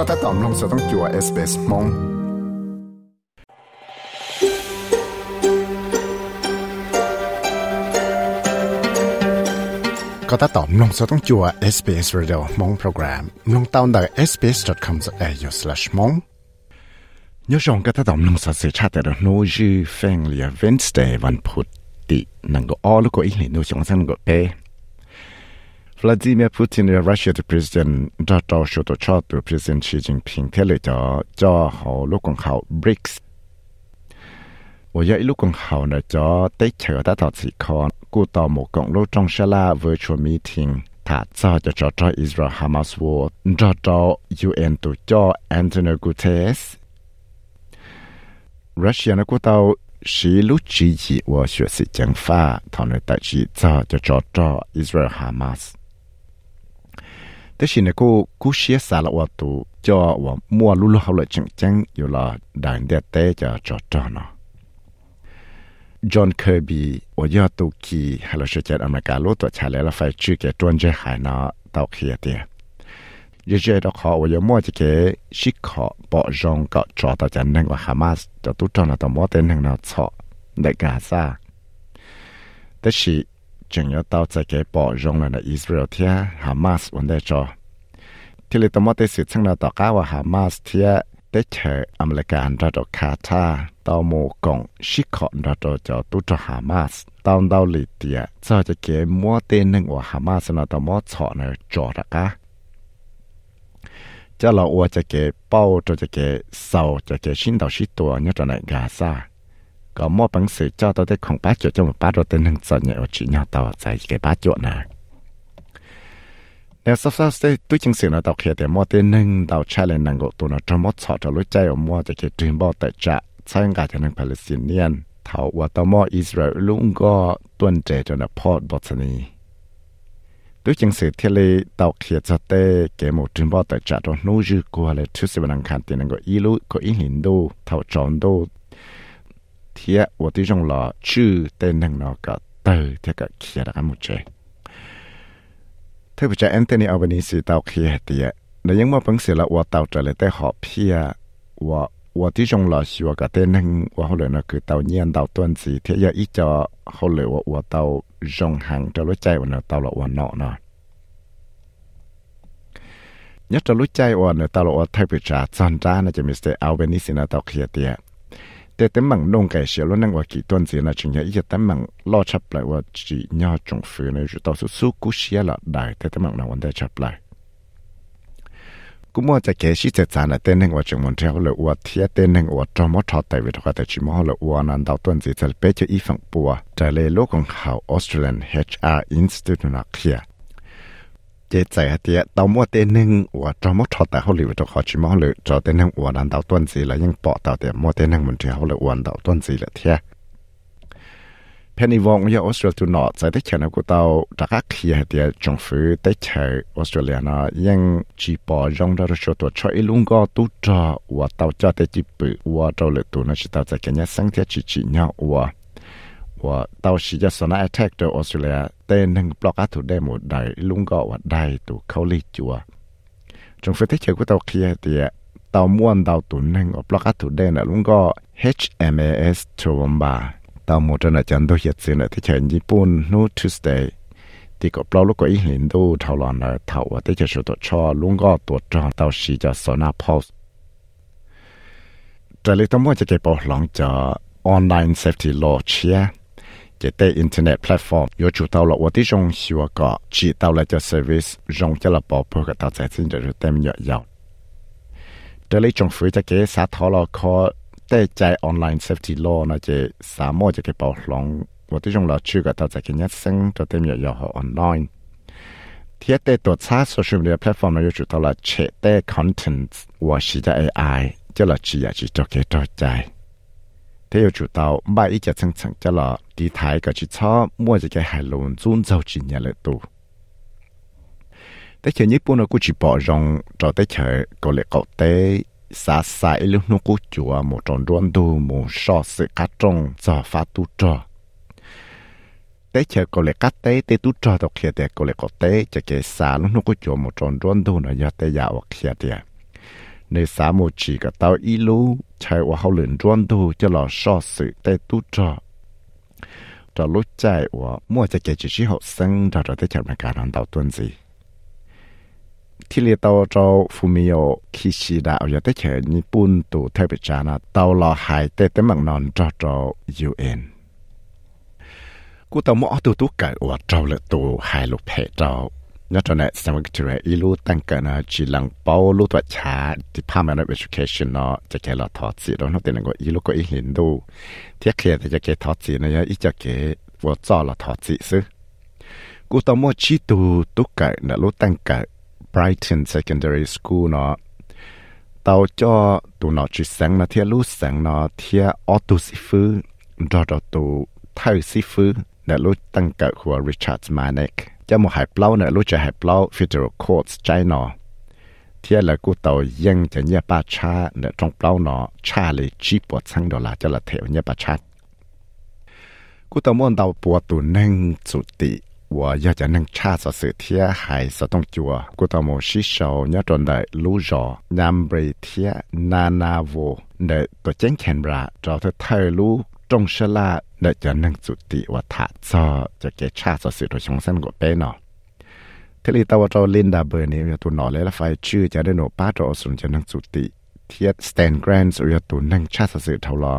ก็ถ้าตอมลงสต้องจัวเอสเปสมงก็ถ้าตอมลงสต้องจัว SBS Radio มงโปรแกรมลงตาวน์ได้ sbs.com.au/mong ยศงก็ถ้าตอมลงสเสชาแต่โน้จือแฟงเลีย Wednesday วันพุธตินังก็อ้อลูกก็อีกหนึ่งโน้ชงสังก็เป Vladimir Putin ở Russia thì president cho cho số tổ cho từ president Xi Jinping thế lệ cho cho họ lúc còn họ BRICS. Và giờ lúc còn họ này cho tới chờ ta tạo chỉ còn cụ tạo một cộng lô trong sala la virtual meeting thả cho cho cho cho Israel Hamas war cho cho UN tổ cho Antonio Guterres. Russia nó cụ tạo sĩ lúc chỉ chỉ và sự chính phá thằng này tại chỉ cho cho cho Israel Hamas. แต่ชินก็กูเชียสาละวัตุจอว่ามัวลุลเขาเลยจังจังอยู่ละด่านเดตเตจะจอจอนะจอห์นเคอร์บีวยอตุกีฮัลโลเชเจตอเมริกาโลตัวชาเลลไฟชื่อเกตวนเจหายนาเตาเขียเตียยเจตขอวยมัวจะเกชิขอปอจงก็จอตาจันนังว่าฮามาสจะตุจอนะตมอเต็นนังนาชอเดกาซาแต่ชี จึงยอเตาใจเก็บปอยงในอิสราเอลเทียฮามาสวันได้จอที่ลิตมอติสิทธิ์ช่างเราต่อก้าว่าฮามาสเทียได้เชออเมริกันรัฐคาตาต่อมูกงชิคอนรัฐจอตุจฮามาสตอนดาวลิเตียเจะจะเก็บมัวเตนึงว่าฮามาสนาตมอชอในจอระกะจะเราอวจะเก็บเป้าจะเก็บเสาจะเก็บชิ้นดาวชิตัวเนี่ยจะในกาซา có mua bằng sự cho tôi thấy không bát chỗ cho một bát rồi tên hưng sợ nhẹ ở chỉ nhau tàu tại cái bát chỗ nè nếu sắp sắp sẽ tôi chứng sự nó đọc kia thì mua tên hưng đào chạy lên nàng gỗ tụ nó trong một sọ cho lối chạy ở mua cho cái truyền bao tại trạ sai cả cho nàng Palestinian thảo và tàu mua Israel luôn có tuần trẻ cho nó Port Botany tôi chứng sự thiết lý đọc kia cho tê cái một truyền bao tại trạ cho nô dư qua là thứ sự bằng khẳng tiền nàng gỗ ý lũ có ý hình đô, thảo tròn đô. เทียว่าที่จงหล่อชื่อเต็นหนึ่งนอกก็เตอเทียก็เขียนกันมุเจถ้าผู้ายแอนโทนีอัลเบนิสิตาเขียเตียในยังมาเพิ่งเสียละว่าเตาจะเลยแต่หอเพียว่าว่าที่จงหล่อชัวก็เต็นหนึ่งว่าเขาเลยนะคือตาเนียนเตาต้นสีเทียอีจอเขาเลยว่าว่าเตาจงหังจะรู้ใจว่าเตาละว่าเนาะเนาะยัดจะรู้ใจว่อนเนตาลอดไทยปิจาจันจ้านะจะมีสเตอัลเบนิสินาตอเขียเตีย แต่แต่มังนงไก่เสียแล้วนั่งว่ากี่ต้นเสียนะจึงจะแต่มังล่อชับเลยว่าจีน่าจงฝืนในจุดต่อสู้กูเสียละได้แต่แต่มังนวันได้ชับเลยกูมัวจะแก่ชิจะจานเต้นหนึ่งว่าจังมันเท่าเลยว่าเทียเต้นหนึ่งว่าจอมทอดแต่เวทว่าแต่ชิมอเลยว่านันดาวต้นสีจะเปจะอีฝั่งปัวจะเลยโลกของเขา Australian HR Institute นักเขีย chế chạy hạt tiệt tàu tên nâng và cho mất cho tàu hậu liệu cho họ chỉ mua lự cho tên nâng và đàn tàu tuần gì là bỏ tàu tiệt mua tên nâng mình chỉ hậu liệu và tàu tuần gì là thiệt Penny Wong ya Australia tu nọ tại tới channel của tàu đã các khi hạt tiệt trong phứ tới chờ Australia nó nhưng chỉ bỏ rong ra cho tàu cho ít luôn có tu trò và tàu cho tới chỉ và tàu lự tu chỉ tàu tại cái nhà sáng thiết chỉ chỉ nhau và ว่าตาวสีจะสนา attack ตัวออสเตรเลียเต้นหนึ่งบล็อกอัตุได้หมดได้ลุงก็ว่าได้ตัวเขาลีจัวจงเฟติเชกุตาเคลียเตียเตาม้วนเตาตุนหนึ่งบล็อกอัตุได้นะลุงก็ HMAS ชัวมบาเตาวหมดนะจันตัวเหยียดสินะที่เชิญญี่ปุ่นนูทูสเตย์ที่ก็ปล่าลูกก็อีหินดูเท่าหลอนเลยเท่าว่าที่จะชุดตัวชอลุงก็ตัวจอตาวสีจะสนาพอสแต่เลยต้องว่าจะเก็บปอหลังจาก online safety law เชีย chế internet platform. Yo chủ tàu là tôi dùng xíu cả chỉ tàu là cho service dùng cho là bỏ bỏ cái tàu được tem nhọ dầu để lấy trong phía cho cái xã thọ là có online safety law nó chế xã mô cho bảo lòng tôi dùng là chưa cái tàu sẽ cái nhất sinh online. Thiết tế tổ xã social media platform nó chủ tàu là chế tế content và chỉ cho AI chứ là chỉ là chỉ cho cái thế chủ tàu ba ít cho chân chân cho là đi thái cái chỉ cho mua cái cái hải lộn zun giàu chỉ nhà lợi tu thế chờ nhật nó cũng chỉ bỏ rong cho tới chờ có lẽ cậu tế xa xa lúc nó cũng chùa một tròn đoan đồ một so sự cắt cho phá tu trò. Tế chờ có lẽ cắt tế tế tu trò đọc kia tế có lẽ cậu tế cho cái xa lúc nó cũng chùa một tròn đoan đồ nó giờ tế dạo kia tế ในสามโมจีกับเตาอีลูใช้ว่าเขาเหลือนร้วนดูจะหล่อชอสื่อแต่ตู้จอจะรู้ใจว่ามั่วจะเกิดจีหกซึ่งเราจะได้จัดการอันเตาตัวนี้ที่เรียกตัวเจ้าฟูมิโอคิชิดาเอาอย่าได้เฉยญี่ปุ่นตัวเทพจานะตัวรอหายแต่แต่มังนอนเจ้าเจ้ายูเอ็นกูตัวมั่วตัวตู้เกิดว่าเจ้าเลยตัวหายลูกเพจเจ้า nhớ cho này sang cái chuyện ilu tăng cái nó chỉ lăng bao, lu tuổi cha, Department of Education nó cho cái nó thì cho cái cho Brighton Secondary School nó cho nó Richard Manek. จะมหายเปล่าเนี่ยรู้จะหายเปล่า federal courts ใจนอเที่ยละกูตัวยังจะเนี่ยป้าชาเนี่ยตรงเปล่าเนาะชาเลยจีปวดสังดอลลาจะละเทวเนี่ยป้าชากูตัวม่วนดาวปวดตัวนั่งจุติว่าอยากจะนั่งชาสะสือเทียหายสะต้องจัวกูตัวโมชิชาวเนี่ยตอนได้รู้จอยามเบรเทียนานาโวเดตัวเจ้งแคนบราเราเธอเธอรู้ จงชลาเดจะที่ลีตัวเราะเทลินดาเบอร์นี้ตัวหนอเลยละไฟชื่อจะได้หนป้าเรสุนจะนั่งจุติเทียสแตนแกรนส์อยตัวนั่งชาสสิเท่าลอ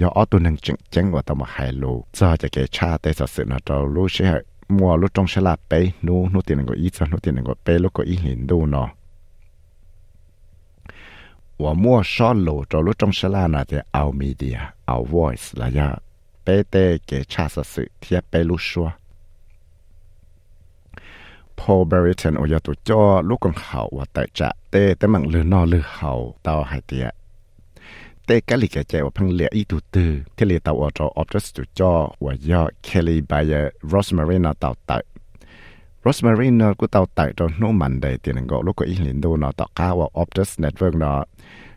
ยออตัวนั่งจึงจังว่าตมาไฮโลจะจะเกชาแต่สสินะเรารู้ใช่มัวรู้จงฉลาดไปนู้นู้ตีนึงก็อีจะนู้ตีนึงก็ไปแล้วก็อีหินดูเนาะ ว่ามั่วซ่อนโลจะรู้จงชลานาจะเอามีเดียเอาวอยส์ระยะเปเตเกชาสสึเทียเปลุชัวพอเบริเทนอยาตุจอลูกขงเขาว่าแต่จะเตแต่มังลืนอลือเขาเตาหาเตียเตกะลิกใจว่าพังเหลียอีตุตือที่เลตาออจอออบจัสตุจอว่ายอเคลลีบายเรสมารีนาเตาตั Rosemary nó cũng tàu tại trong nô mạnh đầy tiền ngộ lúc có ý liên đô nó tạo cá và Optus Network nó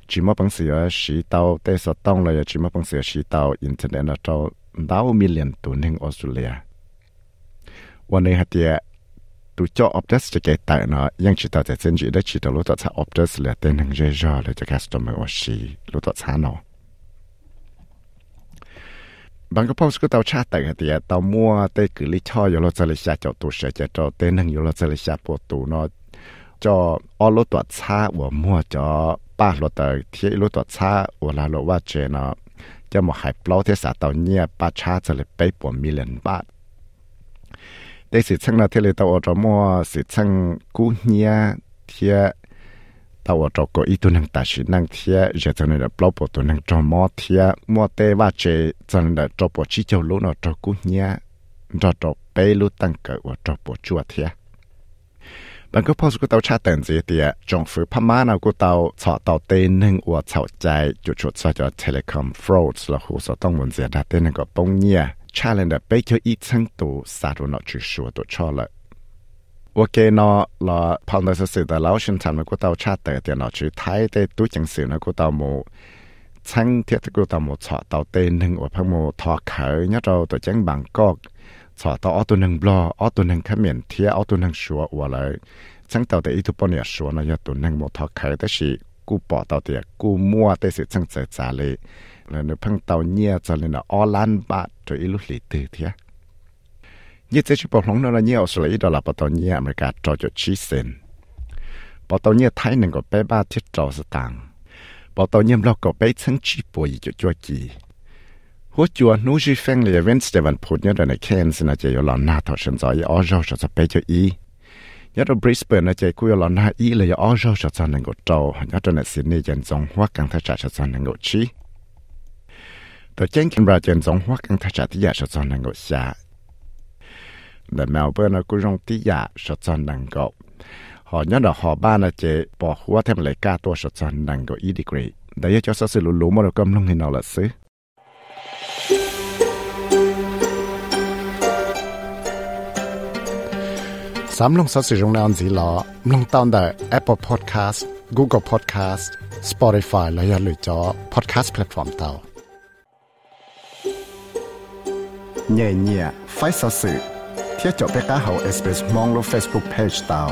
chỉ mất bằng sửa sĩ tàu tê sở tông là chỉ mất bằng sửa sĩ tàu internet nó tàu đào million tuần hình Australia.วันนี้ฮะเดียตัวจอ Optus จะเกิดแต่เนาะยังชิตาแต่เส้นจีได้ชิตารู้ตัวชา Optus เลยเต้นหนึ่งเจอเลยจะ customer ว่าชีรู้ บางก็พบก็เตาชาติแต่งเตียเตามัวเตกือลิช่อยเราจะลิชาจ้าตัวเสียจ้าเตนึงยู่เราจลิชาปวดตันอะจออรถตัวชาหัวมัวจอป้ารถแต่เที่รถตัวชาหัวลาลว่าเจนอจะมาหายเปล่าเทศาเตาเนียป้าชาจะเลยไปปวดมิเลนบาทแต้สิช่างนาเทเลตาอรมัวสิช่างกู้เนียเทีย ถ้าว่าจก็อีตัวนังตัดสินนังเทียจะจะเนี่ยปลอบตัวนังจอมอเทียมอเตว่าเจจะเนี่ยจบชิเจ้าลูกเนาะจกุเนี่ยจจบไปลูตั้งเกิดว่าจบชัวเทียบางก็พอสกุเตาชาเตินเสียเตียจงฝือพม่านากุเตาเฉาะเตาเตนหนึ่งอวดเฉาใจจุดชุดซะจะเทเลคอมฟรอดแล้วหูสต้องวนเสียดาเตนก็ปงเนี่ยชาเลนเดอร์ไปเจออีทั้งตัวสาธุนอจุชัวตัวชอเลย ว่าเกนอลอพอนเสสือแต่เราชินชันมันก็เตาชาติแต่เตียนาะชื่อไทยได้ตู้จังสือนะก็เตาโมชั้งเทียตกูเตาโมชอเตาเตนหนึ่งอวดพังโมทอเขยเนี่ยเราตัวจังบางกอกชอเตาออตัวหนึ่งบลอออตัวหนึ่งขมิ้นเทียออตัวหนึ่งชัวอวดเลยชั้งเตาแต่อีทุปเนี่ยชัวนะยตัวหนึ่งโมทอเขยแต่สิกูปอเตาเตียกูมั่วแต่สิชั้งเจจาเลยแล้วเนี่ยพังเตาเนี่ยจะเลยนาะออลันบาตัวอีลุหลีตือเทีย ยี่เจ็ดชิบหลงนั่นละยี่ออสเตรเลียดอลลาร์ปตอนยี่อเมริกาจอจอชีเซนปตอนยี่ไทยหนึ่งก็เป๊บ้าที่จอสตังปตอนยี่เราก็เป๊ชั้งชีป่วยจุจัวกีหัวจัวนู้ชีแฟงเลยเวนสเตวันพูดเนี่ยในเคนสนาเจยลอนนาทอชันจอยออจอชจะเป๊จอียัดบริสเบนนะเจคุยลอนนาอีเลยออจอชจะนั่งก็จอยัดในสินนี่ยันจงหัวกังทัชจะนั่งก็ชีตัวเจ้งคินราเจนจงหัวกังทัชที่ยาชจะนั่งก็ชา là Melbourne nó cũng rong tí giả sợ chân năng gạo họ nhớ là họ ba là chế bỏ hóa thêm lại ca tua sợ chân năng gạo ý degree đấy, cho sự lũ lũ mà được cầm lông hình nào là xứ. Sám lông sở sự dụng nào gì lọ, lông tao tại Apple Podcast, Google Podcast, Spotify là ya lựa cho podcast platform tao. Nhẹ nhẹ phải sở sử ที่จบไปก้าเขาเอสเปซมองลง Facebook Page ตาว